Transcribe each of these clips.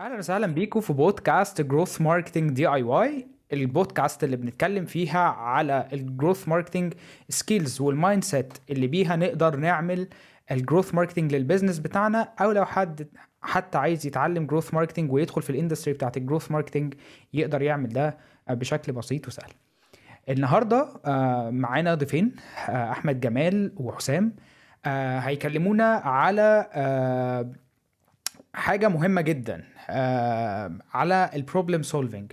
أهلا وسهلا بيكم في بودكاست Growth Marketing DIY البودكاست اللي بنتكلم فيها على ال growth marketing skills وال mindset اللي بيها نقدر نعمل ال growth marketing لل business بتاعنا أو لو حد حتى عايز يتعلم growth marketing ويدخل في ال industry بتاعت ال growth marketing يقدر يعمل ده بشكل بسيط وسهل. النهارده آه، معانا ضيفين آه، أحمد جمال وحسام. آه، هيكلمونا على حاجة مهمة جدا على ال problem solving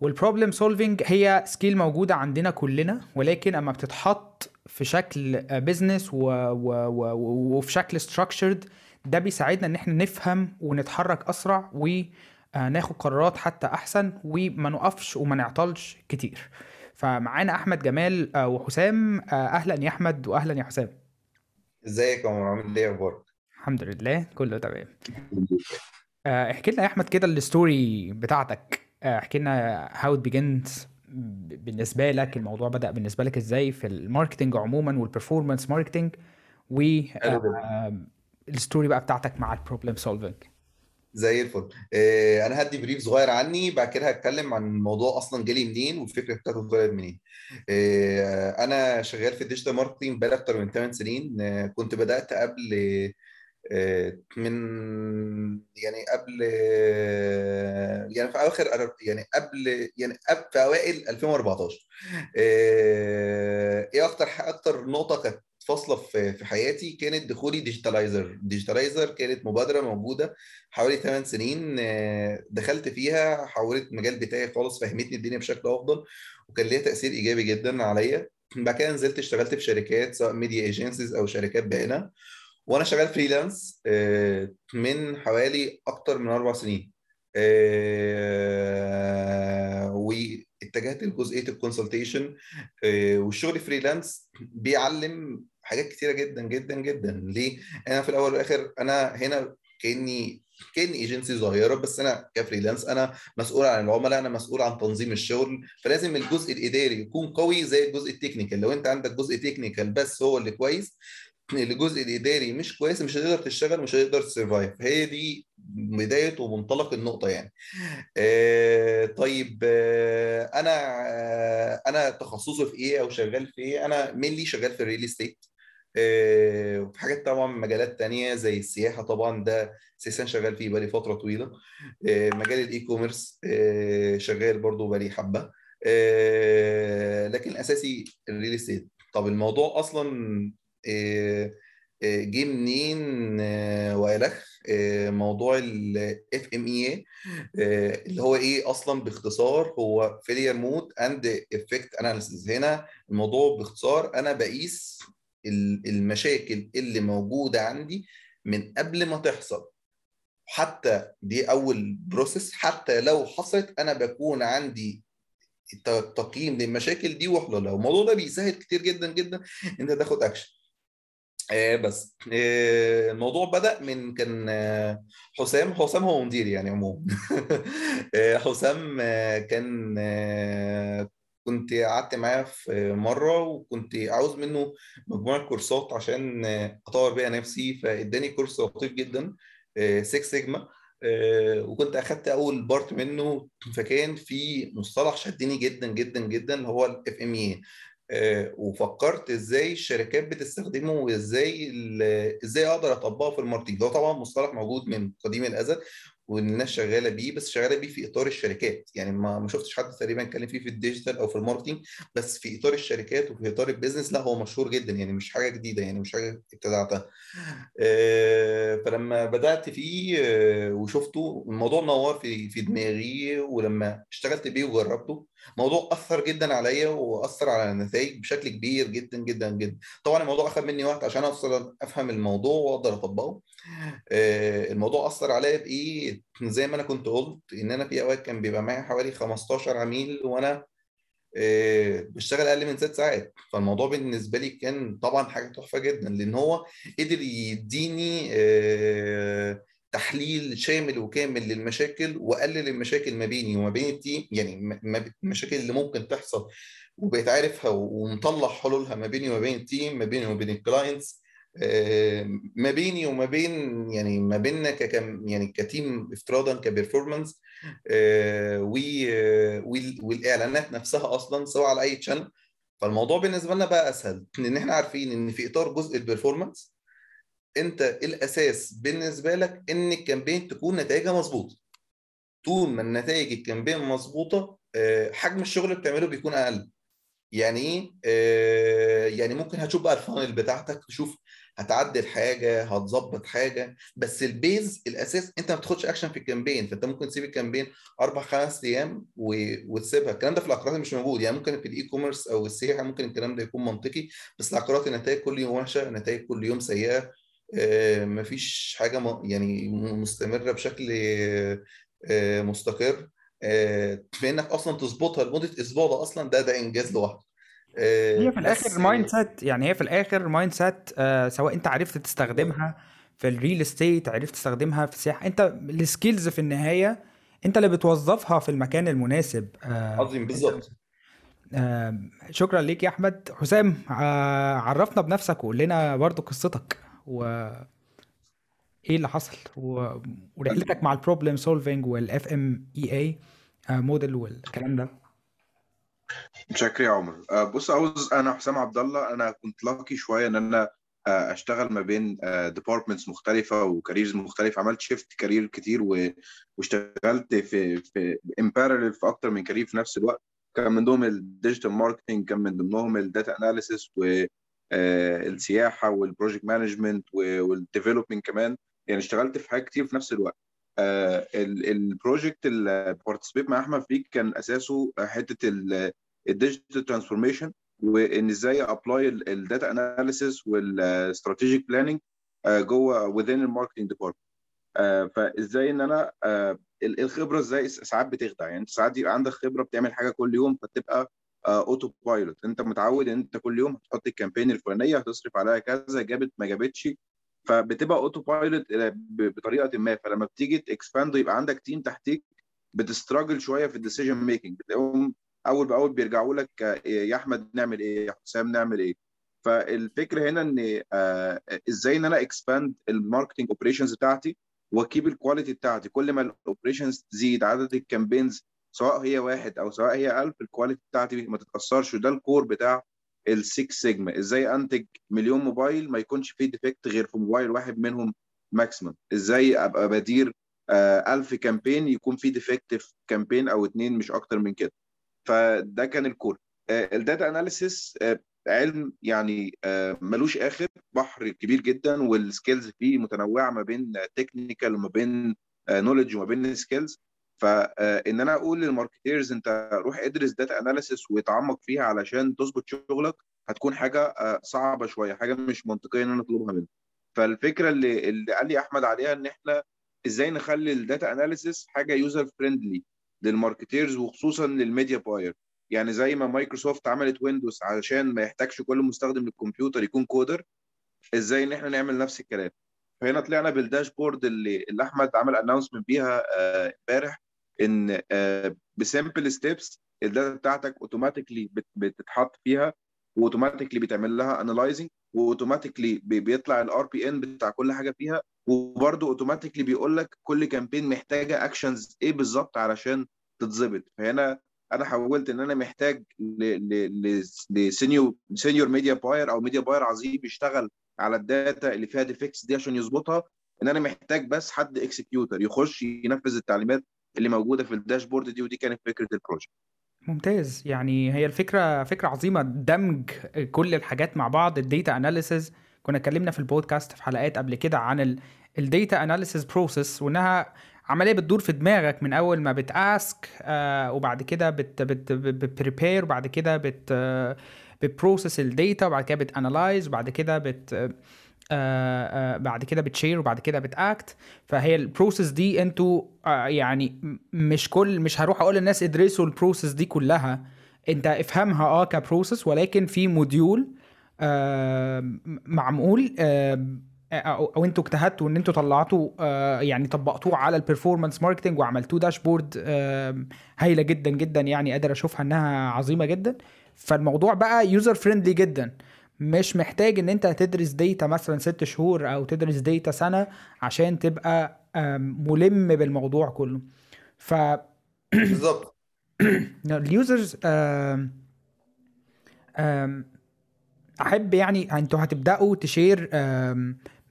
وال problem solving هي skill موجودة عندنا كلنا ولكن أما بتتحط في شكل business وفي شكل structured ده بيساعدنا إن إحنا نفهم ونتحرك أسرع وناخد قرارات حتى أحسن وما نقفش وما نعطلش كتير. فمعانا أحمد جمال آه، وحسام آه، أهلا يا أحمد واهلا يا حسام. إزيك يا عمر؟ عامل إيه أخبارك؟ الحمد لله كله تمام. آه، احكي لنا يا أحمد كده ال story بتاعتك. احكي لنا how it begins بالنسبة لك الموضوع بدأ بالنسبة لك إزاي في ال marketing عموما وال performance marketing و ال story بقى بتاعتك مع البروبلم سولفنج زي الفل. آه، أنا هدي brief صغير عني بعد كده هتكلم عن الموضوع أصلا جالي منين والفكرة بتاعته طلعت منين. آه، أنا شغال في ال digital marketing بقالي أكتر من 8 سنين. آه، كنت بدأت قبل من يعني قبل يعني في أواخر يعني قبل يعني قبل في أوائل 2014 إيه أكتر أكتر نقطة كانت فاصلة في في حياتي؟ كانت دخولي Digitalizer. Digitalizer كانت مبادرة موجودة حوالي 8 سنين آه، دخلت فيها حولت المجال بتاعي خالص فهمتني الدنيا بشكل أفضل وكان ليها تأثير إيجابي جدا عليا. بعد كده نزلت اشتغلت في شركات سواء media agencies أو شركات بعينها وأنا شغال freelance آه، من حوالي أكتر من أربع سنين. آه، واتجهت لجزئية ال consultation والشغل freelance بيعلم حاجات كتيرة جدا جدا جدا. ليه؟ أنا في الأول والآخر أنا هنا كأني كأني ايجنسي صغيرة بس أنا ك freelance أنا مسؤول عن العملاء أنا مسؤول عن تنظيم الشغل. فلازم الجزء الإداري يكون قوي زي الجزء ال technical. لو أنت عندك جزء technical بس هو اللي كويس الجزء الاداري مش كويس مش هتقدر تشتغل مش هتقدر ت survive هي دي بداية ومنطلق النقطة يعني. آه طيب آه أنا آه أنا تخصصي في إيه أو شغال في إيه؟ أنا mainly شغال في ال real estate وفي حاجات طبعا مجالات تانية زي السياحة طبعا ده أساسا شغال فيه بقالي فترة طويلة. مجال ال e-commerce شغال برضو بقالي حبة. لكن الأساسي ال real estate طب الموضوع أصلا جه منين والخ موضوع ال FMEA اللي هو إيه أصلا باختصار هو failure mode and effect analysis هنا الموضوع باختصار أنا بقيس المشاكل اللي موجودة عندي من قبل ما تحصل. حتى دي أول process حتى لو حصلت أنا بكون عندي تقييم للمشاكل دي وحلولها الموضوع ده بيسهل كتير جدا جدا أنت تاخد اكشن آه بس. آه الموضوع بدأ من كان آه حسام حسام هو مديري يعني عموما. آه حسام آه كان آه كنت قعدت معاه في مرة وكنت عاوز منه مجموعة كورسات عشان أطور بيها نفسي فإداني كورس لطيف جدا 6 سيجما وكنت أخدت أول part منه فكان في مصطلح شدني جدا جدا جدا هو ال FMEA وفكرت إزاي الشركات بتستخدمه وإزاي إزاي أقدر أطبقه في ال marketing ده طبعا مصطلح موجود من قديم الأزل والناس شغالة بيه بس شغالة بيه في إطار الشركات يعني ما ما شفتش حد تقريبا اتكلم فيه في ال digital أو في ال marketing بس في إطار الشركات وفي إطار ال business لا هو مشهور جدا يعني مش حاجة جديدة يعني مش حاجة ابتدعتها. آه، فلما بدأت فيه آه، وشفته الموضوع نور في في دماغي ولما اشتغلت بيه وجربته الموضوع أثر جدا عليا وأثر على النتائج بشكل كبير جدا جدا جدا. طبعا الموضوع اخذ مني وقت عشان اوصل أفهم الموضوع وأقدر أطبقه. آه، الموضوع أثر عليا بإيه؟ زي ما أنا كنت قلت إن أنا في أوقات كان بيبقى معايا حوالي 15 عميل وأنا آه، بشتغل أقل من ست ساعات. فالموضوع بالنسبة لي كان طبعا حاجة تحفة جدا لأن هو قدر يديني آه، تحليل شامل وكامل للمشاكل وقلل المشاكل ما بيني وما بين ال team يعني المشاكل اللي ممكن تحصل وبقيت عارفها ومطلع حلولها ما بيني وما بين ال team ما بيني وما بين ال clients ما بيني وما بين يعني ما بيننا ككم يعني ك team افتراضا ك performance آه، آه، وال- والإعلانات نفسها أصلا سواء على أي channel فالموضوع بالنسبة لنا بقى أسهل لأن إحنا عارفين إن في إطار جزء ال performance انت الاساس بالنسبة لك ان ال campaign تكون نتائجها مظبوطه. طول ما النتائج ال campaign مظبوطه آه، حجم الشغل اللي بتعمله بيكون أقل. يعني إيه؟ آه، يعني ممكن هتشوف بقى ال funnel بتاعتك تشوف هتعدل حاجة هتظبط حاجة بس ال base الاساس انت ما بتاخدش اكشن في ال campaign. فانت ممكن تسيب ال campaign أربع خمس أيام. وتسيبها. الكلام ده في العقارات مش موجود. يعني ممكن في ال e-commerce أو السياحة ممكن الكلام ده يكون منطقي بس العقارات النتائج كل يوم وحشة النتائج كل يوم سيئة. مفيش حاجة. يعني مستمرة بشكل آه، مستقر. آه، في انك أصلا تظبطها لمدة أسبوع ده أصلا ده ده إنجاز لوحده. آه، هي في الآخر mind set يعني هي في الآخر mindset آه سواء أنت عرفت تستخدمها في ال real estate عرفت تستخدمها في السياحه أنت ال skills في النهاية أنت اللي بتوظفها في المكان المناسب. آه عظيم بالظبط. آه شكرا ليك يا أحمد. حسام آه عرفنا بنفسك وقول لنا برضو قصتك. وايه اللي حصل؟ و... ورحلتك مع ال problem solving وال FMEA model والكلام ده. شكرا يا عمر. آه، بص عاوز أنا حسام عبد الله أنا كنت لاقي شوية إن أنا آه، أشتغل ما بين departments مختلفة و careers مختلفة. عملت shift career كتير و- واشتغلت في في parallel في أكتر من career في نفس الوقت. كان من ضمنهم ال digital marketing كان من ضمنهم ال data analysis والسياحه وال project management وال development كمان. يعني اشتغلت في حاجات كتير في نفس الوقت. ال project اللي participate مع أحمد فيه كان أساسه حتة ال digital transformation وإن إزاي apply ال data analysis وال strategic planning جوه within ال marketing department فإزاي إن أنا آه، ال- الخبرة إزاي ساعات بتخدع. يعني أنت ساعات يبقى عندك خبرة بتعمل حاجة كل يوم فتبقى auto pilot انت متعود ان انت كل يوم هتحط ال campaign الفلانية هتصرف عليها كذا جابت ما جابتش. فبتبقى auto pilot بطريقة ما. فلما بتيجي ت expand يبقى عندك team تحتيك بت struggle شوية في ال decision making بتلاقيهم أول بأول بيرجعوا لك آه، يا أحمد نعمل إيه يا حسام نعمل إيه. فالفكرة هنا إن آه، إزاي إن أنا expand ال marketing operations بتاعتي وا keep ال quality بتاعتي. كل ما ال operations تزيد عدد ال campaigns سواء هي واحد أو سواء هي 1000 ال quality بتاعتي ما تتأثرش. وده ال core بتاع ال Six Sigma إزاي أنتج مليون موبايل ما يكونش فيه defect غير في موبايل واحد منهم maximum إزاي أبقى بدير آه، 1000 campaign يكون فيه defect في campaign أو اتنين مش أكتر من كده؟ فده كان ال core ال data analysis علم يعني آه، ملوش آخر. بحر كبير جدا وال skills فيه متنوعة ما بين technical وما بين knowledge وما بين skills فان أنا أقول لل marketers أنت روح ادرس data analysis وتعمق فيها علشان تظبط شغلك هتكون حاجة آه، صعبة شوية حاجة مش منطقية إن أنا أطلبها منك. فالفكرة اللي اللي قال لي أحمد عليها إن إحنا إزاي نخلي ال data analysis حاجة user friendly لل marketers وخصوصا لل media buyer يعني زي ما مايكروسوفت عملت Windows علشان ما يحتاجش كل مستخدم للكمبيوتر يكون coder إزاي إن إحنا نعمل نفس الكلام. فهنا طلعنا بال dashboard اللي, اللي أحمد عمل announcement بيها آه، امبارح. إن ب simple steps ال data بتاعتك automatically بتتحط فيها و automatically بيتعمل لها analyzing و automatically بيطلع ال RPN بتاع كل حاجة فيها وبرده automatically بيقول لك كل campaign محتاجة actions إيه بالظبط علشان تتظبط. فهنا أنا حولت إن أنا محتاج ل senior senior media buyer أو media buyer عظيم يشتغل على ال data اللي فيها defects دي عشان يظبطها إن أنا محتاج بس حد executor يخش ينفذ التعليمات اللي موجودة في ال dashboard دي ودي كانت فكرة ال project ممتاز. يعني هي الفكرة فكرة عظيمة. دمج كل الحاجات مع بعض ال data analysis كنا اتكلمنا في البودكاست في حلقات قبل كده عن ال data analysis process وإنها عملية بتدور في دماغك من أول ما بت ask آه وبعد كده بت بت بت prepare وبعد كده بت بت process ال data وبعد كده بت analyze وبعد كده بت آه آه بعد كده بت share وبعد كده بت act. فهي ال process دي أنتوا آه يعني مش كل مش هروح أقول للناس ادرسوا ال process دي كلها. انت افهمها آه ك process ولكن في module معمول أو, أو أنتوا اجتهدتوا ان أنتوا طلعتوا يعني طبقتوه على ال performance marketing وعملتوه dashboard هايلة جدا جدا يعني قادر أشوفها إنها عظيمة جدا. فالموضوع بقى user friendly جدا. مش محتاج إن أنت تدرس data مثلا ست شهور أو تدرس data سنة عشان تبقى آم، ملم بالموضوع كله. ف بالظبط. ال users أحب يعني أنتوا هتبدأوا ت share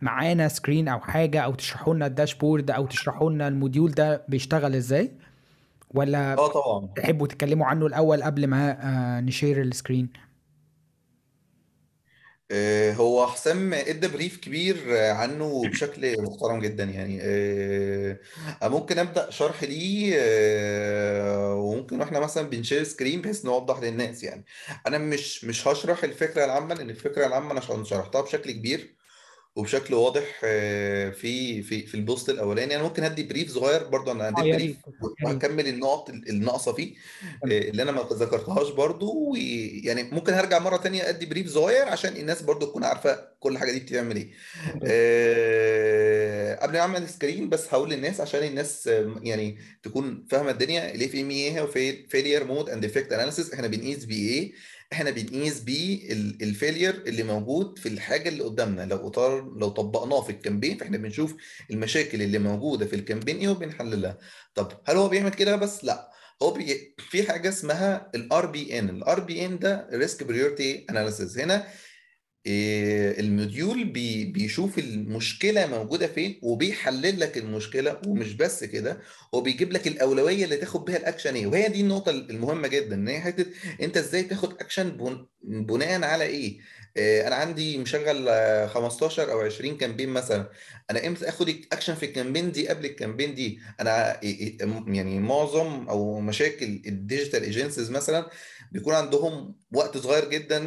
معانا screen أو حاجة أو تشرحوا لنا ال dashboard أو تشرحوا لنا ال module ده بيشتغل إزاي؟ ولا آه طبعا. تحبوا تتكلموا عنه الأول قبل ما آه، ن share ال screen آه، هو حسام ادى brief كبير آه، عنه بشكل محترم جدا يعني. آه، ممكن أبدأ شرح ليه آه، وممكن وإحنا مثلا بن share screen بحيث نوضح للناس يعني. أنا مش مش هشرح الفكرة العامة لأن الفكرة العامة أنا شرحتها بشكل كبير. وبشكل واضح آه، في في في ال post الأولاني. أنا ممكن أدي brief صغير برضه أنا أديت يا brief وهكمل النقط الناقصه فيه تمام اللي أنا ما ذكرتهاش برضو. ويعني ممكن هرجع مرة تانية أدي brief صغير عشان الناس برضو تكون عارفة كل حاجة دي بتعمل إيه. آه، قبل ما أعمل screen بس هقول للناس عشان الناس آه، يعني تكون فاهمة الدنيا ال FMEA هو failure mode and effect analysis إحنا بنقيس بيه إيه إحنا بنقيس بيه ال failure اللي موجود في الحاجة اللي قدامنا. لو اطار لو طبقناه في ال campaign فاحنا بنشوف المشاكل اللي موجودة في ال campaign إيه وبنحللها. طب هل هو بيعمل كده؟ بس لا. هو بي... في حاجة اسمها ال RPN ال RPN ده risk priority analysis هنا ال module بي بيشوف المشكلة موجودة فين وبيحلل لك المشكلة ومش بس كده هو بيجيب لك الأولوية اللي تاخد بيها الأكشن إيه؟ وهي دي النقطة المهمة جدا إن هي حتة أنت إزاي تاخد أكشن بن... بناء على إيه؟ إيه، أنا عندي مشغل آه، 15 أو 20 campaign مثلا أنا إمتى آخد أكشن في ال campaign دي قبل ال campaign دي؟ أنا يعني معظم أو مشاكل ال digital agencies مثلا بيكون عندهم وقت صغير جدا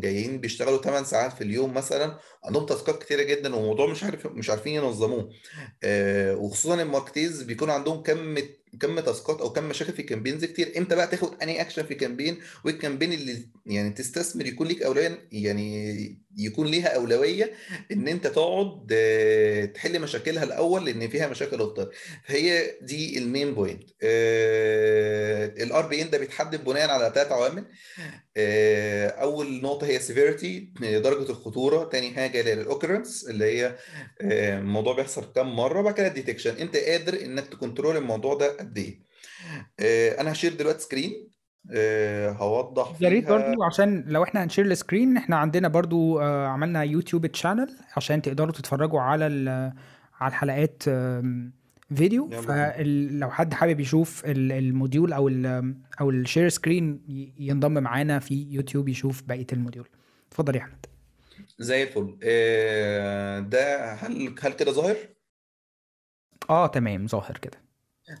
جايين بيشتغلوا 8 ساعات في اليوم مثلا عندهم تاسكات كتيرة جدا والموضوع مش عارف مش عارفين ينظموه. آه، وخصوصا ال marketers بيكون عندهم كم كم تاسكات أو كم مشاكل في ال campaigns كتير. إمتى بقى تاخد any action في campaign؟ وال campaign اللي يعني تستثمر يكون ليك أولوية يعني يكون ليها أولوية إن أنت تقعد آه، تحل مشاكلها الأول لأن فيها مشاكل أكتر. فهي دي ال main point ال RPN ده بيتحدد بناء على ثلاث عوامل. أول نقطة هي severity درجة الخطورة. تاني حاجة اللي هي ال occurrence اللي هي آه، الموضوع بيحصل كام مرة بعد كده ال detection أنت قادر إنك ت control الموضوع ده قد إيه؟ آه، أنا هشير دلوقتي screen آه، هوضح يا ريت برضو عشان لو إحنا هنشير ال screen إحنا عندنا برضو آه، عملنا يوتيوب channel عشان تقدروا تتفرجوا على على الحلقات فيديو فلو حد حابب يشوف ال- ال module أو ال أو ال share screen ينضم معانا في يوتيوب يشوف بقية ال module. اتفضل يا أحمد. زي الفل. آه، ده هل هل كده ظاهر؟ آه تمام ظاهر كده.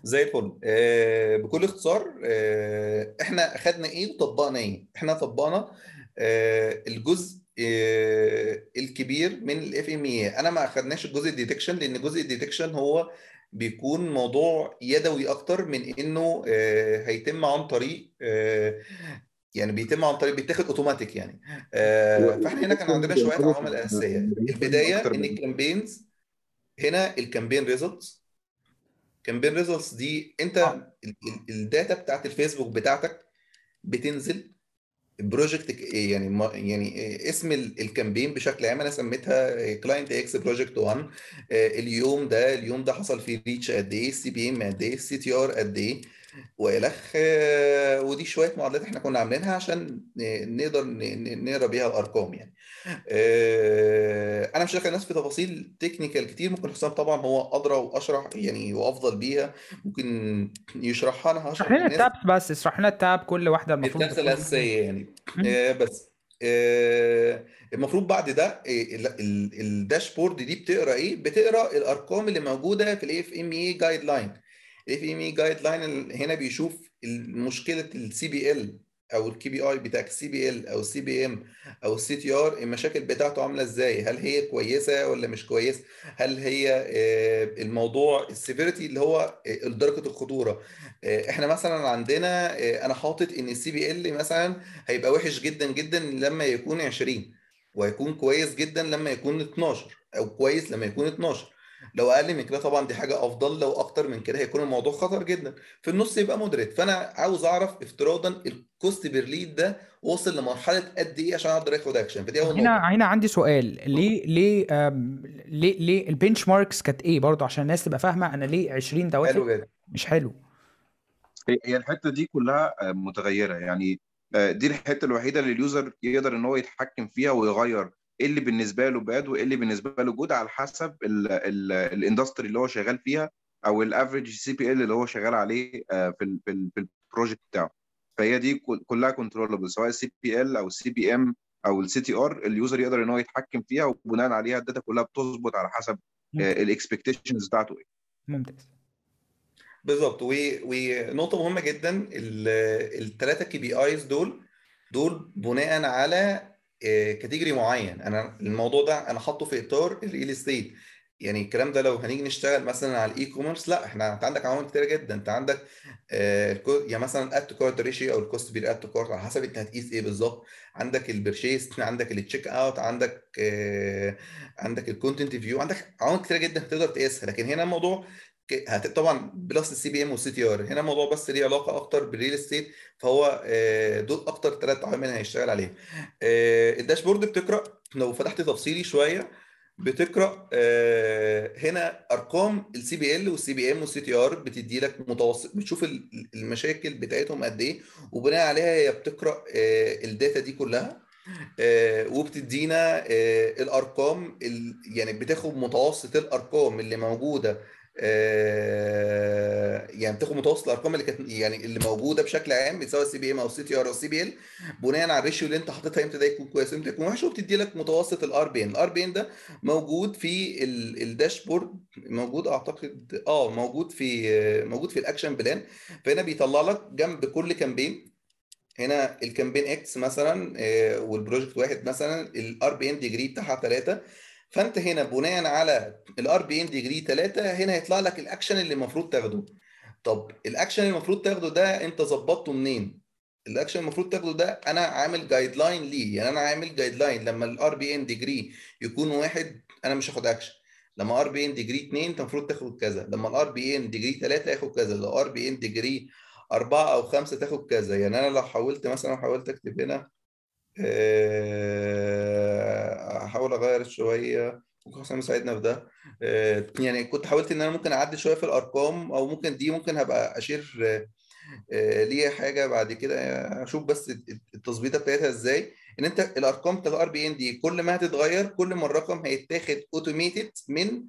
زي الفل. آه، بكل اختصار آه، إحنا أخدنا إيه وطبقنا إيه؟ إحنا طبقنا الجزء الكبير من ال FMEA أنا ما أخدناش الجزء ال detection لأن جزء ال detection هو بيكون موضوع يدوي أكتر من إنه آه، هيتم عن طريق آه، يعني بيتم عن طريق بيتاخد أوتوماتيك يعني. آه، فإحنا هنا كان عندنا شوية عوامل أساسية. البداية أكتر إن ال campaigns هنا ال campaign results campaign results دي أنت ال- ال- ال data بتاعت الفيسبوك بتاعتك بتنزل project يعني ما- يعني اسم ال- ال campaign بشكل عام أنا سميتها client X project 1 اليوم ده اليوم ده حصل فيه reach قد إيه ال CPM قد إيه ال CTR قد إيه والخ ودي شوية معادلات إحنا كنا عاملينها عشان نقدر نقرأ بيها الأرقام يعني. أنا مش داخل الناس في تفاصيل technical كتير ممكن حسام طبعا هو أدرى وأشرح يعني وأفضل بيها ممكن يشرحها أنا اشرح هشرح لنا ال tabs بس اشرح لنا ال tab كل واحدة المفروض ال tabs الأساسية يعني. مم. آه، بس آه، المفروض بعد ده آه، ال- ال- ال dashboard دي بتقرأ إيه؟ بتقرأ الأرقام اللي موجودة في الاف ام اي جايد لاين الاف ام اي جايد لاين هنا بيشوف مشكله ال CPL أو ال KPI بتاع ال CPL أو ال CPM أو ال CTR المشاكل بتاعته عاملة إزاي؟ هل هي كويسة ولا مش كويسه هل هي آه، الموضوع ال severity اللي هو آه، درجة الخطورة؟ آه، إحنا مثلا عندنا أنا حاطط إن ال CPL مثلا هيبقى وحش جدا جدا لما يكون 20 وهيكون كويس جدا لما يكون 12 أو كويس لما يكون 12 لو أقل من كده طبعا دي حاجة أفضل لو أكتر من كده هيكون الموضوع خطر جدا. في النص يبقى moderate فأنا عاوز أعرف افتراضا ال cost per lead ده وصل لمرحلة قد إيه عشان أقدر آخد اكشن فدي أول نقطة. هنا هنا عندي سؤال. ليه ليه ليه ليه ال benchmarks كانت إيه برضه؟ عشان الناس تبقى فاهمة أنا ليه 20 ده حلو جدا. مش حلو. هي هي الحتة دي كلها آه، متغيرة. يعني آه، دي الحتة الوحيدة اللي ال user يقدر إن هو يتحكم فيها ويغير. إيه اللي بالنسبة له bad وإيه اللي بالنسبة له good على حسب ال industry اللي هو شغال فيها أو ال average CPL اللي هو شغال عليه آه، في في ال في ال project بتاعه. فهي دي كل- كلها controllable سواء ال CPL أو ال CPM أو ال CTR ال user يقدر إن هو يتحكم فيها وبناء عليها ال data كلها بتظبط على حسب ممتاز. ال expectations بتاعته إيه. ممتاز. بالظبط. و- ونقطة مهمة جدا الثلاثة KPIs دول دول بناء على category معين. أنا الموضوع ده أنا حاطه في إطار ال real estate يعني الكلام ده لو هنيجي نشتغل مثلا على ال e-commerce لا إحنا أنت عندك عوامل كتيرة جدا. أنت عندك آه، الكو- يعني مثلا add to cart ratio أو ال cost per add to cart على حسب أنت هتقيس إيه بالظبط. عندك ال purchase عندك ال checkout عندك آه، عندك ال content view عندك عوامل كتيرة جدا تقدر تقيسها. لكن هنا الموضوع هت- طبعا plus ال CPM وال CTR هنا الموضوع بس ليه علاقة أكتر بال real estate فهو آه، دول أكتر ثلاث عوامل هيشتغل عليهم. آه، ال dashboard بتقرأ لو فتحت تفصيلي شوية بتقرأ آه، هنا أرقام ال CPL وال CPM وال CTR بتدي لك متوسط بتشوف ال- المشاكل بتاعتهم قد إيه وبناء عليها هي بتقرأ ال data دي كلها وبتدينا الأرقام ال- يعني بتاخد متوسط الأرقام اللي موجودة يعني بتاخد متوسط الأرقام اللي كانت يعني اللي موجودة بشكل عام سواء ال CPM أو ال CTR أو ال CPL بناء على ال ratio اللي أنت حاططها إمتى ده يكون كويس وامتى يكون وحش وبتدي لك متوسط ال RPN ال RPN ده موجود في ال- ال dashboard موجود أعتقد آه موجود في آه، موجود في ال action plan. فهنا بيطلع لك جنب كل campaign هنا ال campaign X مثلا آه، وال project واحد مثلا ال RPN degree بتاعها 3 فانت هنا بناء على ال RPN degree 3 هنا هيطلع لك الاكشن اللي المفروض تاخده. طب الاكشن اللي المفروض تاخده ده انت ظبطته منين؟ الاكشن المفروض تاخده ده أنا عامل guideline ليه؟ يعني أنا عامل guideline لما ال RPN degree يكون واحد أنا مش هاخد اكشن لما RPN degree 2 انت المفروض تاخد كذا. لما ال RPN degree 3 ياخد كذا. لو RPN degree أربعة أو خمسة تاخد كذا. يعني أنا لو حاولت مثلا حاولت أكتب هنا آه، أحاول أغير شوية. ممكن حسام يساعدنا في ده. آه، يعني كنت حاولت إن أنا ممكن أعدل شوية في الأرقام أو ممكن دي ممكن هبقى أشير آه، آه، ليها حاجة بعد كده. أشوف بس التظبيطة بتاعتها إزاي. إن أنت الأرقام بتاعت ال RPN دي كل ما هتتغير كل ما الرقم هيتاخد automated من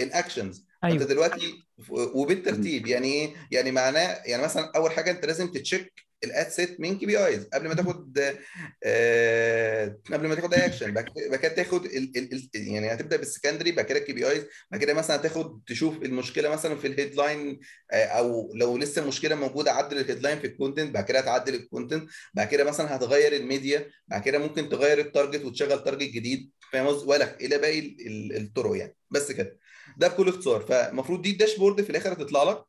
ال actions فأنت أيوه. دلوقتي وبالترتيب يعني إيه؟ يعني معناه يعني مثلا أول حاجة أنت لازم ت check ال ad set من KPIs قبل ما تاخد آه قبل ما تاخد اي اكشن بعد كده تاخد يعني هتبدأ بال secondary بعد كده ال KPIs بعد كده مثلا تاخد تشوف المشكلة مثلا في ال headline آه أو لو لسه المشكلة موجودة عدل ال headline في ال content بعد كده هتعدل ال content بعد كده مثلا هتغير الميديا بعد كده ممكن تغير ال target وتشغل target جديد. فاهم؟ ولا إلى باقي ال- ال- الطرق يعني. بس كده. ده بكل اختصار. فالمفروض دي ال dashboard في الآخر هتطلع لك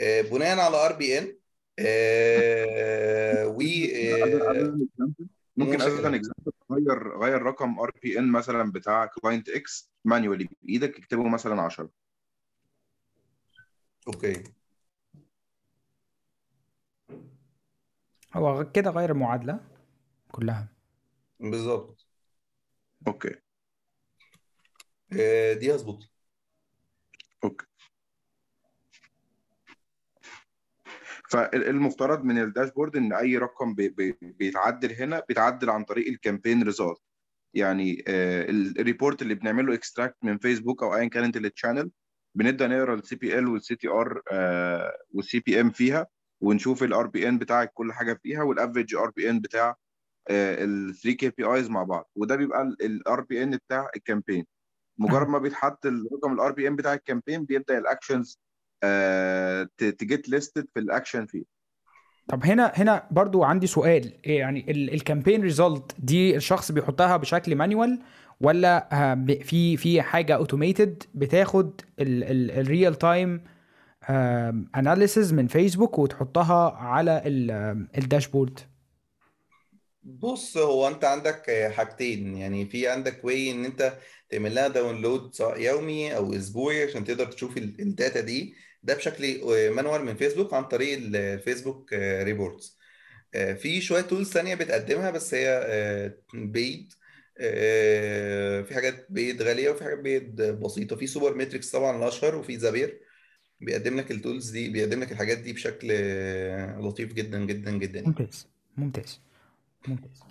آه، بناء على RPN و آه، ممكن. an example غير غير رقم RPN مثلا بتاع client X manually بايدك اكتبه مثلا 10 okay. هو كده غير المعادلة كلها. بالظبط. Okay. آه، دي هظبط okay. فالمفترض من ال dashboard إن أي رقم بي بي بيتعدل هنا بيتعدل عن طريق ال campaign result يعني آه، ال- ال report اللي بنعمله extract من فيسبوك أو ايا كانت ال channel بنبدأ نقرأ ال CPL وال CTR وال CPM فيها ونشوف ال RPN بتاعك كل حاجة فيها وال average RPN بتاع ال 3 KPIs مع بعض. وده بيبقى ال RPN بتاع ال campaign. مجرد ما بيتحط الرقم ال RPN بتاع ال campaign بيبدأ ال actions ت get listed في الاكشن فيه. طب هنا هنا برضو عندي سؤال. إيه يعني ال campaign result دي الشخص بيحطها بشكل manual ولا آه، في في حاجة automated بتاخد ال real time analysis من فيسبوك وتحطها على ال dashboard بص هو انت عندك حاجتين. يعني في عندك way إن أنت تعمل لها download سواء يومي أو أسبوعي عشان تقدر تشوف ال- ال data دي. ده بشكل manual من فيسبوك عن طريق ال Facebook reports. في شوية tools ثانية بتقدمها بس هي paid في حاجات paid غالية وفي حاجات paid بسيطة. في Supermetrics طبعا الأشهر وفي Zapier بيقدم لك ال tools دي بيقدم لك الحاجات دي بشكل آه، لطيف جدا جدا جدا. ممتاز ممتاز ممتاز.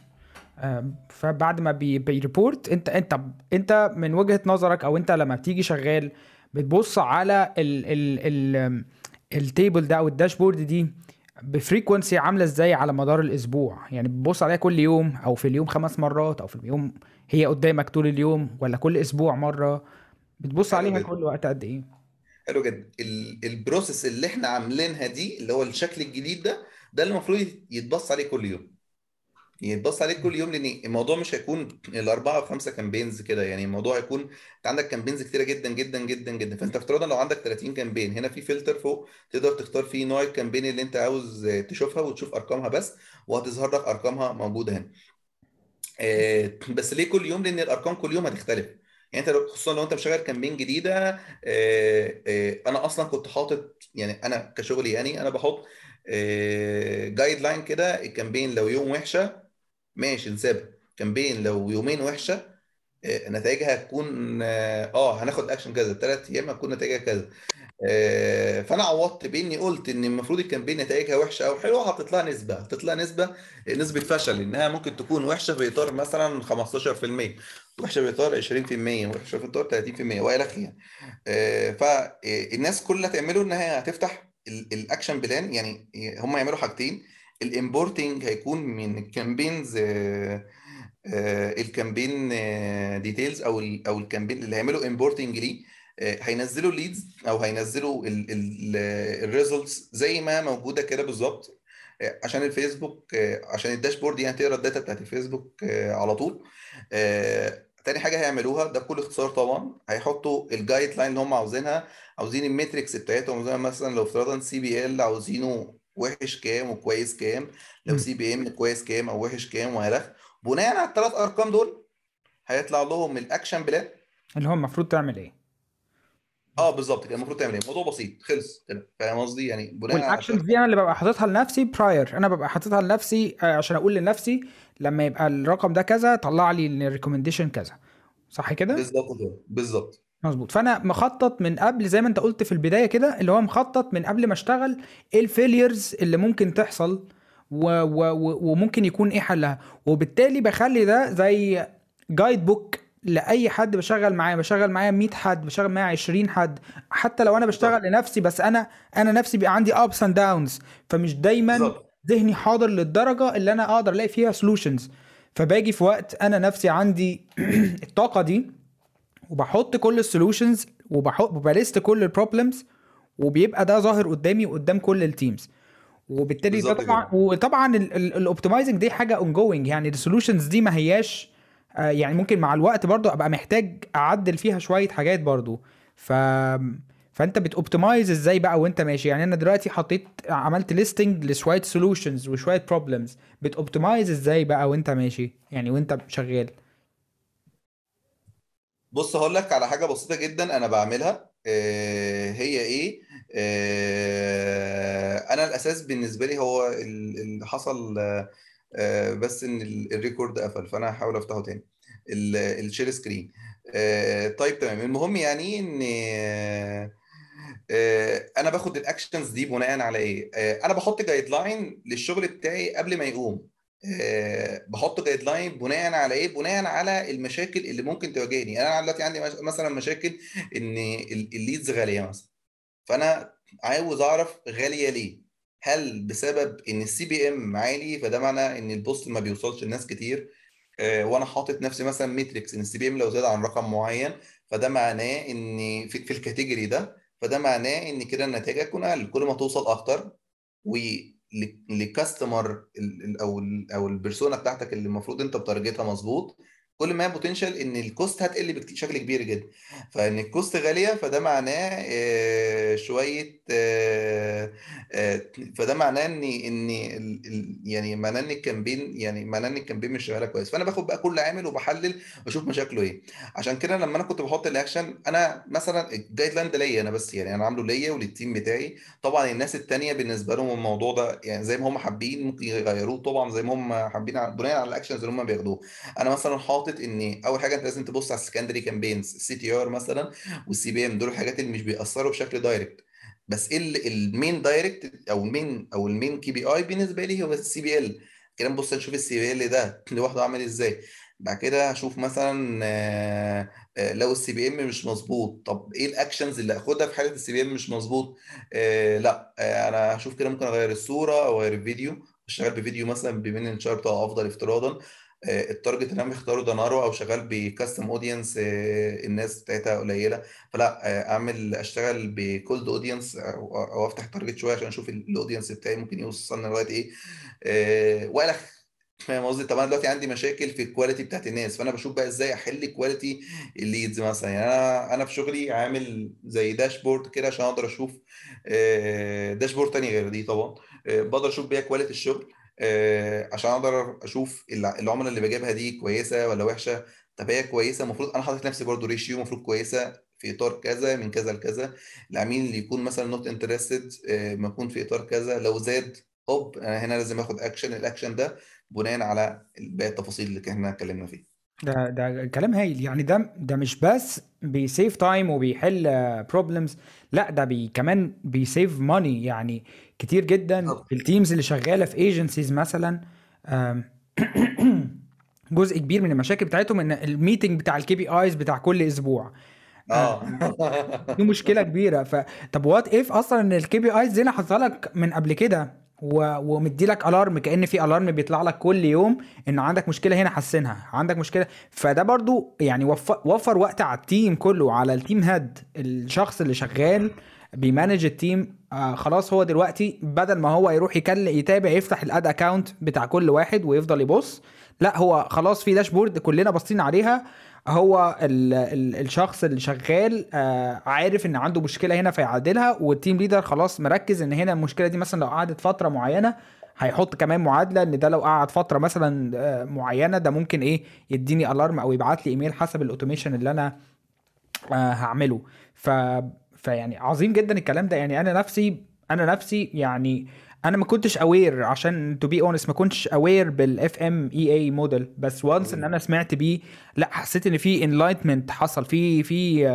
فبعد ما بي بي report انت انت انت من وجهة نظرك أو انت لما بتيجي شغال بتبص على ال ال ال ال table ده أو ال dashboard دي ب frequency عاملة إزاي على مدار الأسبوع؟ يعني بتبص عليها كل يوم أو في اليوم خمس مرات أو في اليوم هي قدامك طول اليوم ولا كل أسبوع مرة؟ بتبص عليها جدا. كل وقت قد إيه؟ حلو جدا. ال- ال process اللي إحنا عاملينها دي اللي هو الشكل الجديد ده ده اللي المفروض يتبص عليه كل يوم. يتبص عليه كل يوم لأن الموضوع مش هيكون الأربعة أو خمسه campaigns كده. يعني الموضوع هيكون أنت عندك campaigns كتيرة جدا جدا جدا جدا. فأنت افتراضا لو عندك 30 campaign هنا في فلتر فوق تقدر تختار فيه نوع ال campaign اللي أنت عاوز تشوفها وتشوف أرقامها بس وهتظهر لك أرقامها موجودة هنا. آه، بس ليه كل يوم؟ لأن الأرقام كل يوم هتختلف. يعني أنت خصوصا لو أنت مشغل campaign جديدة آه، آه، أنا أصلا كنت حاطط يعني أنا كشغلي يعني أنا بحط guideline كده ال campaign لو يوم وحشة ماشي نسيبها. campaign لو يومين وحشة آه، نتائجها هتكون آه آه، هناخد اكشن كذا. ثلاث أيام هتكون نتائجها كذا. آه، فأنا عوضت باني قلت إن المفروض ال campaign نتائجها وحشة أو حلوة لها نسبة. لها نسبة نسبة فشل إنها ممكن تكون وحشة في إطار مثلا 15% وحشة في إطار 20% وحشة في إطار 30% وإلى آخره. فالناس كل اللي هتعمله إنها هتفتح ال- ال action plan يعني هم يعملوا حاجتين. ال importing هيكون من ال campaigns ال campaign details أو ال أو ال campaign اللي هيعملوا importing ليه آه، هينزلوا ال leads أو هينزلوا ال results زي ما موجودة كده بالظبط آه، عشان الفيسبوك آه، عشان ال dashboard يعني تقرا ال data بتاعت الفيسبوك آه، على طول آه، تاني حاجة هيعملوها ده بكل اختصار طبعا هيحطوا ال guideline اللي هم عاوزينها عاوزين ال metrics بتاعتهم زي مثلا لو افترضنا CPL عاوزينه وحش كام وكويس كام لو. CPM كويس كام أو وحش كام وهلم بناء على الثلاث أرقام دول هيطلع لهم ال action plan. اللي هو المفروض تعمل إيه؟ آه بالظبط كده. المفروض تعمل إيه؟ الموضوع بسيط. خلص. كده فاهم قصدي؟ يعني بناء على وال actions الثلاث دي أنا اللي ببقى حاططها لنفسي prior أنا ببقى حاططها لنفسي آه، عشان أقول لنفسي لما يبقى الرقم ده كذا طلع لي ال recommendation كذا. صح كده؟ بالظبط كده. بالظبط. مظبوط. فأنا مخطط من قبل زي ما أنت قلت في البداية كده اللي هو مخطط من قبل ما أشتغل إيه ال failures اللي ممكن تحصل و و و وممكن يكون إيه حلها. وبالتالي بخلي ده زي guide book لأي حد بشغل معاه. بشغل معايا 100 حد بشغل معايا 20 حد. حتى لو أنا بشتغل بالظبط. لنفسي بس أنا أنا نفسي بيبقى عندي ups and downs فمش دايما ذهني حاضر للدرجة اللي أنا أقدر ألاقي فيها solutions فباجي في وقت أنا نفسي عندي الطاقة دي وبحط كل ال solutions وبحط وب list كل ال problems وبيبقى ده ظاهر قدامي وقدام كل ال teams وبالتالي ده طبعا وطبعا ال optimizing دي حاجة ongoing يعني ال solutions دي ما هياش آه، يعني ممكن مع الوقت برضو أبقى محتاج أعدل فيها شوية حاجات برضو. ف فأنت بت optimize إزاي بقى وأنت ماشي؟ يعني أنا دلوقتي حطيت عملت listing لشوية solutions وشوية problems بت optimize إزاي بقى وأنت ماشي؟ يعني وأنت شغال. بص هقول لك على حاجة بسيطة جدا أنا بعملها. آه، هي إيه؟ آه، أنا الأساس بالنسبة لي هو ال- اللي حصل آه، بس إن ال- ال record قفل فأنا هحاول أفتحه تاني. ال- ال share screen. طيب تمام. المهم يعني إن أنا باخد ال actions دي بناء على إيه؟ أنا بحط guideline للشغل بتاعي قبل ما يقوم. بحط guideline بناء على إيه؟ بناء على المشاكل اللي ممكن تواجهني. أنا دلوقتي عندي مثلا مشاكل إن ال- ال leads غالية مثلا. فأنا عاوز أعرف غالية ليه؟ هل بسبب إن ال CPM عالي؟ فده معناه إن ال post ما بيوصلش لناس كتير. آه، وأنا حاطط نفسي مثلا metrics إن ال CPM لو زاد عن رقم معين فده معناه إن في ال category ده فده معناه إن كده النتائج هتكون أقل. كل ما توصل أكتر ول customer أو أو ال persona بتاعتك اللي المفروض انت بت target ها مظبوط كل ما potential إن ال cost هتقل بشكل كبير جدا. فإن ال cost غالية فده معناه آه، شوية آه، آه، فده معناه إن إن يعني معناه إن ال campaign يعني معناه إن ال campaign مش شغالة كويس. فأنا باخد بقى كل عامل وبحلل وأشوف مشاكله إيه. عشان كده لما أنا كنت بحط الاكشن أنا مثلا ال guideline ده ليا أنا بس يعني أنا عامله ليا ولل team بتاعي. طبعا الناس التانية بالنسبة لهم الموضوع ده يعني زي ما هم حابين ممكن يغيروه طبعا زي ما هم حابين بناء على ال actions اللي هم بياخدوه أنا مثلا حاطط إن أول حاجة أنت لازم تبص على ال secondary campaigns ال CTR مثلا وال CPM دول الحاجات اللي مش بيأثروا بشكل direct بس إيه ال- ال main direct أو ال main أو ال main KPI بالنسبة لي هو ال CPL. كده نبص نشوف ال CPL ده لوحده عامل إزاي. بعد كده هشوف مثلا آه، آه، لو ال CPM مش مظبوط. طب إيه ال actions اللي اخدها في حالة ال CPM مش مظبوط؟ آه، لا. أنا هشوف كده ممكن أغير الصورة أو أغير الفيديو. أشتغل بفيديو مثلا بمين ان شارت أفضل افتراضا. ال target اللي أنا مختاره ده narrow أو شغال ب custom audience الناس بتاعتها قليلة. فلا آه، أعمل أشتغل ب cold audience أو أفتح target شوية عشان أشوف ال audience بتاعي ممكن يوصلنا لغاية إيه. آه، والى فاهم قصدي؟ طب أنا دلوقتي عندي مشاكل في ال quality بتاعت الناس فأنا بشوف بقى إزاي أحل quality ال leads مثلا. يعني أنا أنا في شغلي عامل زي dashboard كده عشان أقدر أشوف آه، dashboard تاني غير دي طبعا. آه، بقدر أشوف بيها quality الشغل. آه، عشان أقدر أشوف الع- العملاء اللي بجيبها دي كويسة ولا وحشة. طب هي كويسة؟ المفروض أنا حاطط نفسي برضو ratio المفروض كويسة في إطار كذا من كذا لكذا. العميل اللي يكون مثلا not interested ما يكون في إطار كذا. لو زاد هو أنا هنا لازم آخد action ال action ده بناء على باقي التفاصيل اللي إحنا اتكلمنا فيها. ده ده كلام هايل. يعني ده ده مش بس بي save time وبيحل problems لا ده بي كمان بي save money يعني كتير جدا. في ال teams اللي شغالة في agencies مثلا جزء كبير من المشاكل بتاعتهم إن ال meeting بتاع ال KPIs بتاع كل أسبوع. آه. دي مشكلة كبيرة. ف طب what if أصلا إن ال KPIs دي أنا حاططها لك من قبل كده؟ و... ومدي لك alarm كأن في alarm بيطلع لك كل يوم ان عندك مشكلة هنا حسنها عندك مشكلة. فده برضو يعني وفر, وفر وقت على ال team كله على ال team head الشخص اللي شغال بي manage ال team آه خلاص هو دلوقتي بدل ما هو يروح يكلم يتابع يفتح ال ad account بتاع كل واحد ويفضل يبص لا هو خلاص في dashboard كلنا باصين عليها. هو ال ال الشخص اللي شغال آه عارف إن عنده مشكلة هنا فيعدلها وال team leader خلاص مركز إن هنا المشكلة دي مثلا لو قعدت فترة معينة هيحط كمان معادلة إن ده لو قعد فترة مثلا آه معينة ده ممكن إيه يديني alarm أو يبعت لي ايميل حسب ال automation اللي أنا آه هعمله. ف فيعني عظيم جدا الكلام ده. يعني أنا نفسي أنا نفسي يعني أنا ما كنتش aware عشان to be honest ما كنتش aware بال FMEA model بس once إن أنا سمعت بيه لا حسيت إن في enlightenment حصل. في في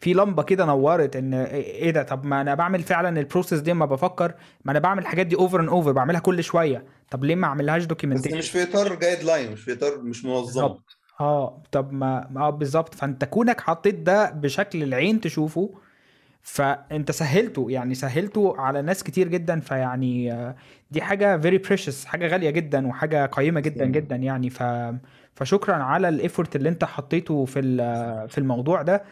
في لمبة كده نورت إن إيه ده؟ طب ما أنا بعمل فعلا ال process دي ما بفكر ما أنا بعمل الحاجات دي over and over بعملها كل شوية. طب ليه ما أعملهاش بس documentation مش في اطار guideline مش في اطار مش منظم آه طب ما آه بالظبط فأنت كونك حطيت ده بشكل العين تشوفه فانت سهلته يعني سهلته على ناس كتير جدا فيعني دي حاجة very precious حاجة غالية جدا وحاجة قيمة جدا. جدا يعني. ف فشكرا على ال effort اللي انت حطيته في ال- في الموضوع ده.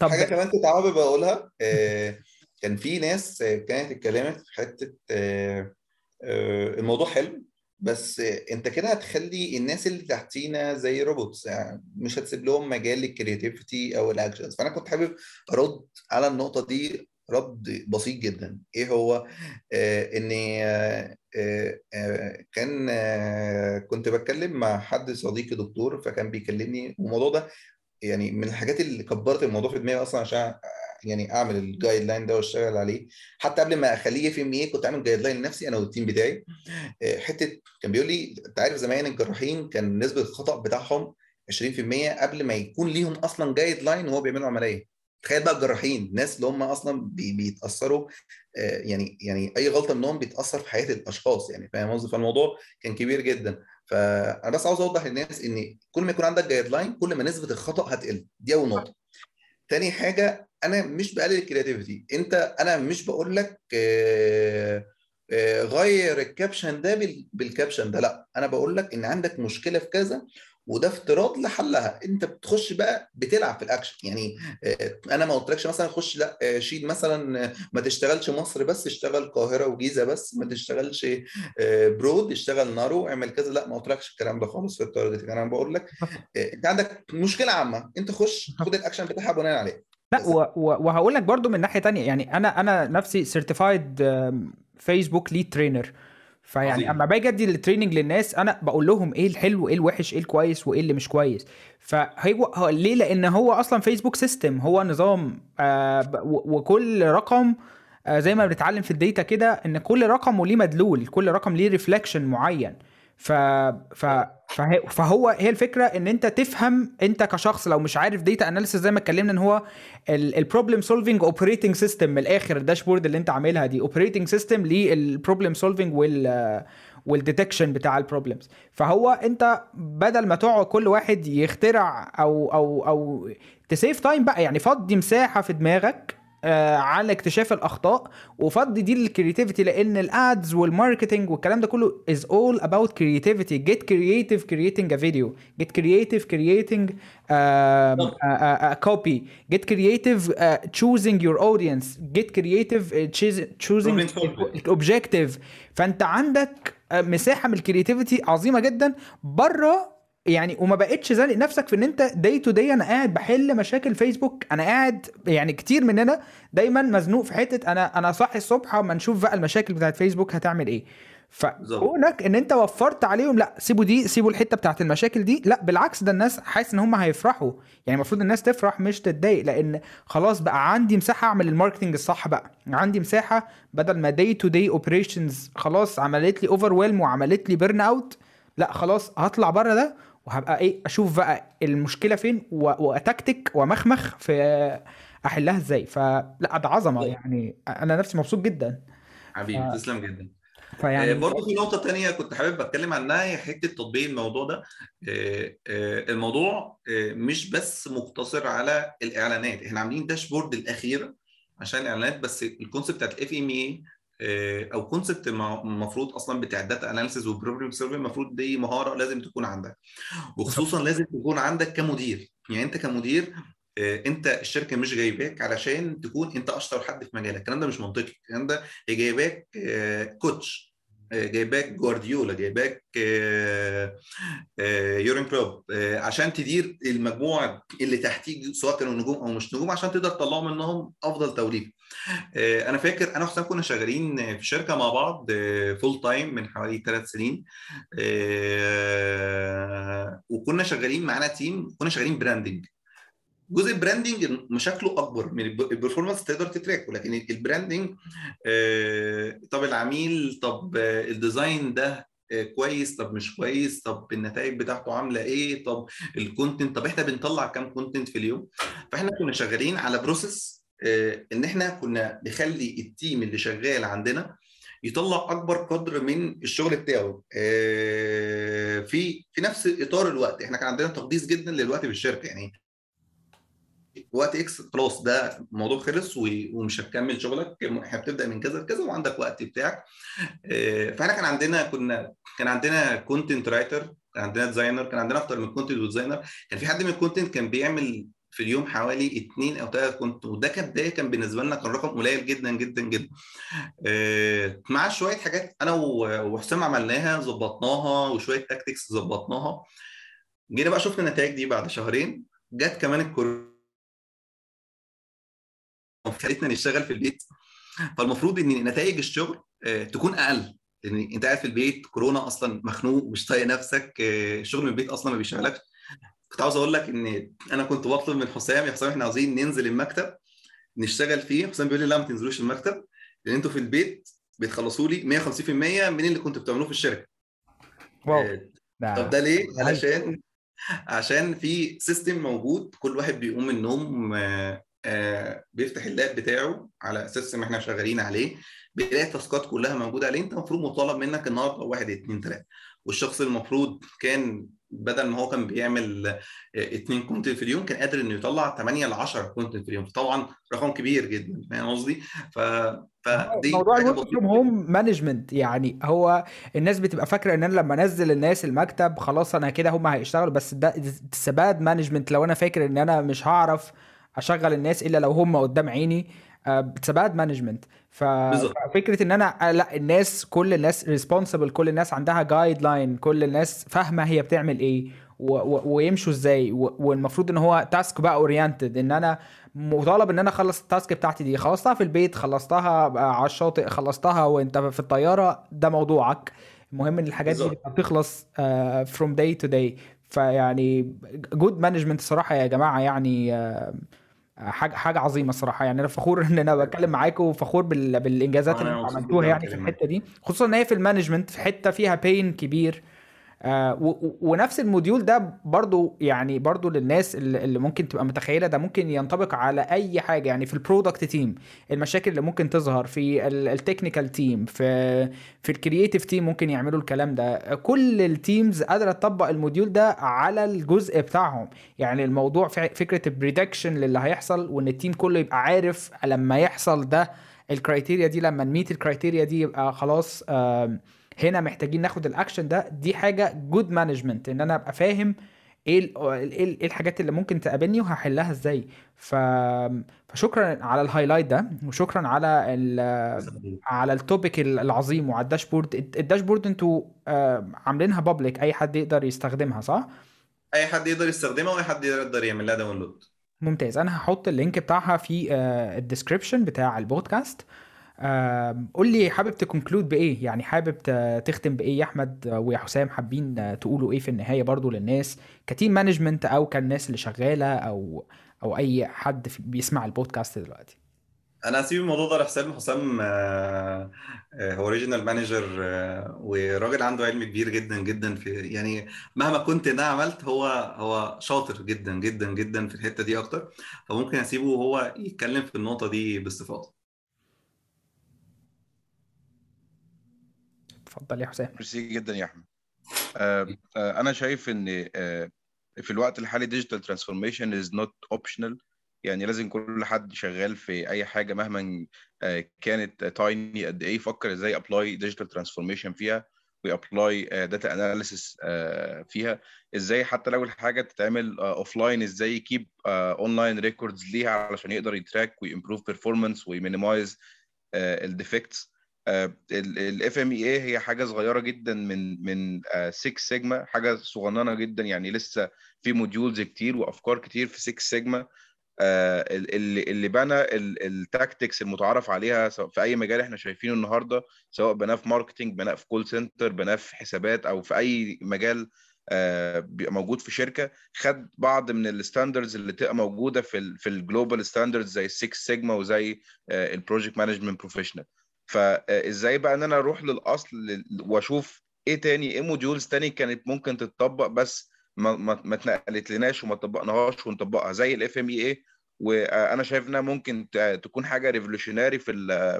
طب حاجة كمان كنت حابب اقولها آه، كان في ناس كانت اتكلمت في حتة آه، آه، الموضوع حلو. بس انت كده هتخلي الناس اللي تحتينا زي robots يعني مش هتسيب لهم مجال لل creativity أو ال actions فأنا كنت حابب أرد على النقطة دي رد بسيط جدا. إيه هو؟ آه إن آه آه، كان آه كنت بتكلم مع حد صديقي دكتور فكان بيكلمني والموضوع ده يعني من الحاجات اللي كبرت الموضوع في دماغي أصلا عشان يعني أعمل ال guideline ده وأشتغل عليه. حتى قبل ما أخليه في MA كنت عامل guideline لنفسي أنا وال team بتاعي. آه، حتة كان بيقول لي أنت عارف زمان الجراحين كان نسبة الخطأ بتاعهم 20% قبل ما يكون ليهم أصلا guideline وهو بيعملوا عملية. تخيل بقى الجراحين الناس اللي هم أصلا بي- بيتأثروا آه، يعني يعني أي غلطة منهم بتأثر في حياة الأشخاص يعني فاهم قصدي؟ فالموضوع كان كبير جدا. فأنا بس عاوز أوضح للناس إن كل ما يكون عندك guideline كل ما نسبة الخطأ هتقل. دي أول نقطة. تاني حاجة أنا مش بقلل ال creativity أنت أنا مش بقول لك آه، آه، غير ال caption ده بال- بال caption ده لأ. أنا بقول لك إن عندك مشكلة في كذا وده افتراض لحلها. انت بتخش بقى بتلعب في الأكشن. يعني آه، أنا ما قلتلكش مثلا خش لا آه، شيل مثلا آه، ما تشتغلش مصر بس اشتغل القاهرة وجيزة بس ما تشتغلش broad اشتغل narrow اعمل كذا. لا ما قلتلكش الكلام ده خالص في ال target أنا بقول لك. انت عندك مشكلة عامة. انت خش خد الأكشن بتاعها بناء عليه. لا وهقول لك برضو من ناحية تانية. يعني أنا أنا نفسي certified فيسبوك lead trainer فيعني عظيم. أما باجي أدي ال training للناس أنا بقول لهم إيه الحلو إيه الوحش إيه الكويس وإيه اللي مش كويس. فهو هو ليه؟ لأن هو أصلا فيسبوك system هو نظام آه وكل رقم آه زي ما بنتعلم في ال data كده إن كل رقم وليه مدلول كل رقم ليه reflection معين. ف... ف... فهي... فهو هي الفكرة إن أنت تفهم أنت كشخص لو مش عارف data analysis زي ما اتكلمنا إن هو ال problem solving operating system من الآخر ال dashboard اللي أنت عاملها دي operating system لل problem solving وال وال detection بتاع ال problems فهو أنت بدل ما تقعد كل واحد يخترع أو أو أو ت save time بقى يعني فضي مساحة في دماغك على اكتشاف الاخطاء وفضي دي لل creativity لأن ال ads وال marketing والكلام ده كله is all about creativity get creative creating a video get creative creating um, بالظبط a, a, a copy get creative uh, choosing your audience get creative uh, choos- choosing problem solving objective فانت عندك آه، مساحه من ال creativity عظيمه جدا بره يعني وما بقتش زانق نفسك في ان انت day to day أنا قاعد بحل مشاكل فيسبوك أنا قاعد يعني كتير مننا دايما مزنوق في حتة أنا أنا صاحي الصبح اما نشوف بقى المشاكل بتاعت فيسبوك هتعمل إيه. فكونك ان انت وفرت عليهم لا سيبوا دي سيبوا الحتة بتاعت المشاكل دي. لا بالعكس ده الناس حاسس ان هم هيفرحوا. يعني المفروض الناس تفرح مش تتضايق لأن خلاص بقى عندي مساحة أعمل ال marketing الصح بقى. عندي مساحة بدل ما day to day operations خلاص عملت لي overwhelm وعملت لي burn out لا خلاص هطلع بره ده وهبقى إيه أشوف بقى المشكلة فين وأتكتك ومخمخ في أحلها إزاي. فلا ده عظمة بالظبط يعني. أنا نفسي مبسوط جدا. ف... حبيبي تسلم جدا. آه، فيعني برضه في نقطة تانية كنت حابب أتكلم عنها هي حتة تطبيق الموضوع ده. آه، آه، الموضوع آه، مش بس مقتصر على الإعلانات. إحنا عاملين dashboard الأخيرة عشان الإعلانات بس ال concept بتاعت ال FMA أو concept المفروض أصلا بتاع ال data analysis و problem solving المفروض دي مهارة لازم تكون عندك. وخصوصا لازم تكون عندك كمدير. يعني أنت كمدير آه، أنت الشركة مش جايباك علشان تكون أنت أشطر حد في مجالك. الكلام ده مش منطقي. الكلام ده هي جايباك آه، coach آه، جايباك جوارديولا جايباك آه، آه، يورجن كلوب آه، عشان تدير المجموعة اللي تحتيك سواء كانوا نجوم أو مش نجوم عشان تقدر تطلعوا منهم أفضل توليفه آه، أنا فاكر أنا وحسام كنا شغالين في شركة مع بعض full time من حوالي ثلاث سنين آه، وكنا شغالين معانا team كنا شغالين branding جزء ال branding مشاكله أكبر من الب- ال performance تقدر ت track ولكن ال branding آه، طب العميل طب آه، ال design ده آه، كويس طب مش كويس طب النتائج بتاعته عاملة إيه طب ال content طب إحنا بنطلع كام content في اليوم؟ فإحنا كنا شغالين على process إن إحنا كنا نخلي ال team اللي شغال عندنا يطلع أكبر قدر من الشغل بتاعه. آه، في في نفس إطار الوقت. إحنا كان عندنا تقديس جدا للوقت في الشركة. يعني وقت X خلاص ده موضوع خلص ومش هتكمل شغلك. إحنا بتبدأ من كذا لكذا وعندك وقت بتاعك. آه، فإحنا كان عندنا كنا كان عندنا content writer كان عندنا designer كان عندنا أكتر من content و designer كان في حد من ال content كان بيعمل في اليوم حوالي اثنين أو ثلاث content وده كبدايه كان بالنسبة لنا كان رقم قليل جدا جدا جدا. آه، مع شوية حاجات أنا وحسام عملناها ظبطناها وشوية tactics ظبطناها. جينا بقى شفنا النتائج دي بعد شهرين. جت كمان الكورونا. خلتنا نشتغل في البيت. فالمفروض إن نتائج الشغل آه، تكون أقل. لأن أنت قاعد في البيت كورونا أصلا مخنوق مش طايق نفسك آه، الشغل من البيت أصلا ما بيشغلكش. كنت عاوز أقول لك إن أنا كنت بطلب من حسام يا حسام إحنا عاوزين ننزل المكتب نشتغل فيه. حسام بيقول لي لا ما تنزلوش المكتب لأن أنتوا في البيت بتخلصوا لي 150% من اللي كنتوا بتعملوه في الشركة. واو. آه، طب ده ليه؟ علشان عشان في سيستم موجود كل واحد بيقوم من النوم آه، آه، بيفتح ال lap بتاعه على أساس إن إحنا شغالين عليه بيلاقي ال task ات كلها موجودة عليه. أنت المفروض مطالب منك النهارده واحد اتنين تلاتة. والشخص المفروض كان بدل ما هو كان بيعمل آه، اتنين content في اليوم كان قادر إنه يطلع 8 ل 10 content في اليوم. طبعا رقم كبير جدا فاهم قصدي؟ ف... فدي موضوع ال work from home management يعني هو الناس بتبقى فاكرة إن أنا لما أنزل الناس المكتب خلاص أنا كده هم هيشتغلوا بس ده bad management لو أنا فاكر إن أنا مش هعرف أشغل الناس إلا لو هم قدام عيني it's bad management ففكرة إن أنا آه، لا الناس كل الناس responsible كل الناس عندها guideline كل الناس فاهمة هي بتعمل إيه و و ويمشوا إزاي و والمفروض إن هو task بقى oriented إن أنا مطالب إن أنا أخلص ال task بتاعتي دي. خلصتها في البيت خلصتها على الشاطئ خلصتها وأنت في الطيارة ده موضوعك. المهم إن الحاجات دي بتخلص uh, from day to day. فيعني good management الصراحه يا جماعة يعني آه، حاجة حاجة عظيمة الصراحة. يعني أنا فخور إن أنا بتكلم معاكم وفخور بال... بالإنجازات اللي عملتوها يعني في الحتة دي. خصوصا إن هي في ال management في حتة فيها pain كبير. آه ونفس ال module ده برضو يعني برضو للناس اللي ممكن تبقى متخيلة ده ممكن ينطبق على أي حاجة يعني في ال product team المشاكل اللي ممكن تظهر في ال technical team في في ال creative team ممكن يعملوا الكلام ده. كل ال teams قادرة تطبق ال module ده على الجزء بتاعهم. يعني الموضوع فكرة ال prediction للي هيحصل وإن ال team كله يبقى عارف لما يحصل ده ال criteria دي لما ن meet ال criteria دي يبقى خلاص آم، هنا محتاجين ناخد الاكشن ده. دي حاجة good management إن أنا أبقى فاهم إيه ال- إيه ال- إيه الحاجات اللي ممكن تقابلني وهحلها إزاي. ف... فشكرا على ال highlight ده وشكرا على ال... على ال topic العظيم وعلى ال dashboard ال dashboard أنتوا آه، عاملينها public أي حد يقدر يستخدمها صح؟ أي حد يقدر يستخدمها وأي حد يقدر يعمل لها download ممتاز. أنا هحط ال link بتاعها في ال description بتاع البودكاست. قول لي حابب ت conclude بإيه؟ يعني حابب تختم بإيه؟ يا أحمد ويا حسام حابين آه، تقولوا إيه في النهاية برضو للناس ك team management أو كالناس اللي شغالة أو أو أي حد بيسمع البودكاست دلوقتي؟ أنا هسيب الموضوع ده لحسام. حسام آه، آه، هو regional manager وراجل عنده علم كبير جدا جدا في يعني مهما كنت أنا عملت هو هو شاطر جدا جدا جدا في الحتة دي أكتر. فممكن أسيبه هو يتكلم في النقطة دي باستفاضة. اتفضل يا حسام. ميرسي جدا يا أحمد. آه، آه، أنا شايف إن آه، في الوقت الحالي digital transformation is not optional يعني لازم كل حد شغال في أي حاجة مهما كانت tiny قد إيه. يفكر إزاي apply digital transformation فيها و apply data analysis فيها. إزاي حتى لو الحاجة تتعمل offline إزاي ي keep online records ليها علشان يقدر يتراك ويمبروف بيرفورمانس ويمينيمايز الديفكتس الاف ام اي هي حاجة صغيرة جدا من من 6 سيجما حاجة صغننة جدا يعني لسه في modules كتير وأفكار كتير في 6 سيجما آه، اللي اللي بنى ال tactics المتعارف عليها في أي مجال إحنا شايفينه النهارده سواء بناه في marketing بناه في call center بناه في حسابات أو في أي مجال آه، موجود في شركة خد بعض من ال standards اللي تبقى موجودة في ال في ال global standards زي 6 سيجما وزي ال Project Management Professional فازاي بقى ان أنا أروح للاصل لل- واشوف إيه تاني إيه modules تاني كانت ممكن تتطبق بس ما ما ما اتنقلت لناش وما طبقناهاش ونطبقها زي ال FMEA وأنا شايف انها ممكن تكون حاجة revolutionary في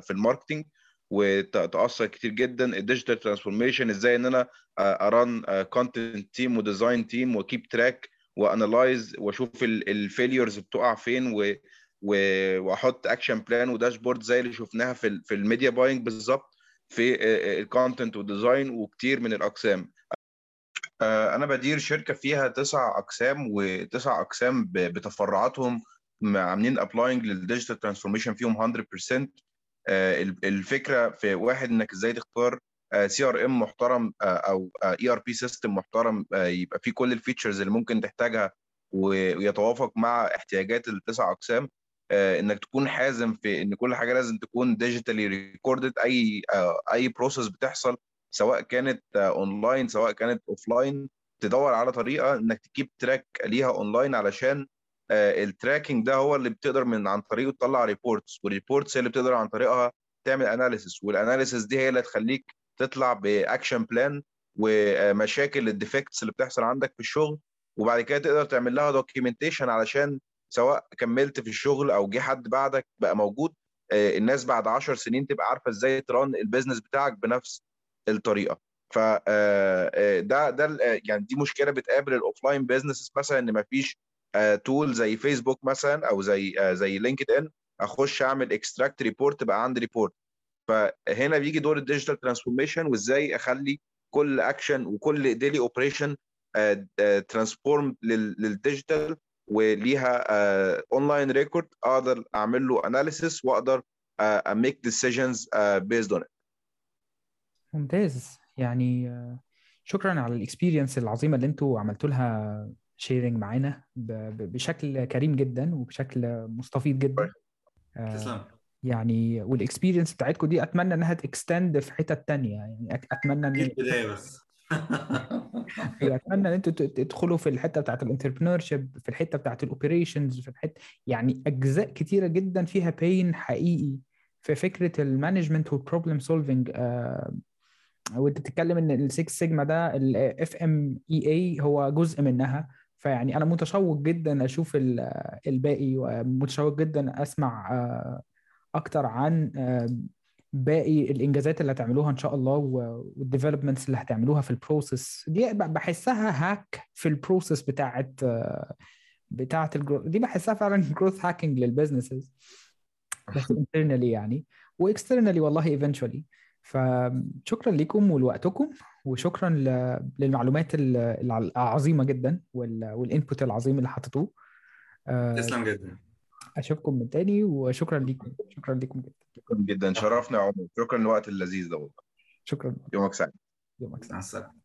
في ال marketing وتاثر كتير جدا. ال digital transformation إزاي ان أنا أران كونتنت تيم وديزاين تيم وكيب تراك وانالايز واشوف ال failures بتقع فين وأحط action plan و dashboard زي اللي شفناها في في ال media buying بالظبط في ال content وال design وكتير من الأقسام. آه، أنا بدير شركة فيها تسع أقسام وتسع أقسام بتفرعاتهم عاملين applying لل digital transformation فيهم 100% آه، ال- الفكرة في واحد إنك إزاي تختار CRM محترم آه، أو ERP system محترم آه، يبقى فيه كل ال features اللي ممكن تحتاجها ويتوافق مع احتياجات التسع أقسام. آه، إنك تكون حازم في إن كل حاجة لازم تكون digitally recorded أي آه، أي process بتحصل سواء كانت اونلاين سواء كانت offline تدور على طريقة إنك ت keep track ليها اونلاين علشان ال tracking ده هو اللي بتقدر من عن طريقه تطلع reports وال reports هي اللي بتقدر عن طريقها تعمل analysis وال analysis دي هي اللي تخليك تطلع ب action plan ومشاكل ال defects اللي بتحصل عندك في الشغل وبعد كده تقدر تعمل لها documentation علشان سواء كملت في الشغل أو جه حد بعدك بقى موجود آه، الناس بعد 10 سنين تبقى عارفة إزاي ت run ال business بتاعك بنفس الطريقة. ف آه، آه، ده ده يعني دي مشكلة بتقابل ال offline business مثلا إن مفيش tool زي فيسبوك مثلا أو زي زي لينكد ان أخش أعمل extract report بقى عندي report فهنا بيجي دور ال digital transformation وإزاي أخلي كل اكشن وكل daily operation transform لل digital وليها online record أقدر أعمل له analysis وأقدر ا make decisions based on ممتاز. يعني آه، شكرا على ال experience العظيمة اللي أنتوا عملتوا لها sharing معانا بشكل كريم جدا وبشكل مستفيض جدا. آه، تسلم. يعني وال experience بتاعتكم دي أتمنى إنها ت extend في حتت تانية. يعني أتمنى دي ان البداية بس. أتمنى إن أنتوا تدخلوا في الحتة بتاعت الانتربرنور في الحتة بتاعت الاوبريشنز في الحته يعني أجزاء كتيرة جدا فيها بين حقيقي في فكرة المانجمنت والبروبلم سولفنج وأنت بتتكلم إن السكس سيجما ده الاف ام اي اي هو جزء منها. فيعني أنا متشوق جدا أشوف ال- الباقي ومتشوق جدا أسمع آه، أكتر عن آه، باقي الإنجازات اللي هتعملوها إن شاء الله والديفلوبمنتس اللي هتعملوها في البروسيس دي بحسها هاك في البروسيس بتاعت بتاعت ال grow... دي بحسها فعلا growth hacking لل businesses بس internally يعني. و externally والله eventually. فشكرا لكم ولوقتكم. وشكرا ل- للمعلومات ال- العظيمة جدا وال input العظيم اللي حطيتوه. آه، تسلم جدا. أشوفكم من تاني. وشكرا لكم شكرا لكم جدا. شكرا جدا. شرفنا يا عمر. شكرا للوقت اللذيذ ده والله. شكرا. يومك سعيد. يومك سعيد. مع السلامة.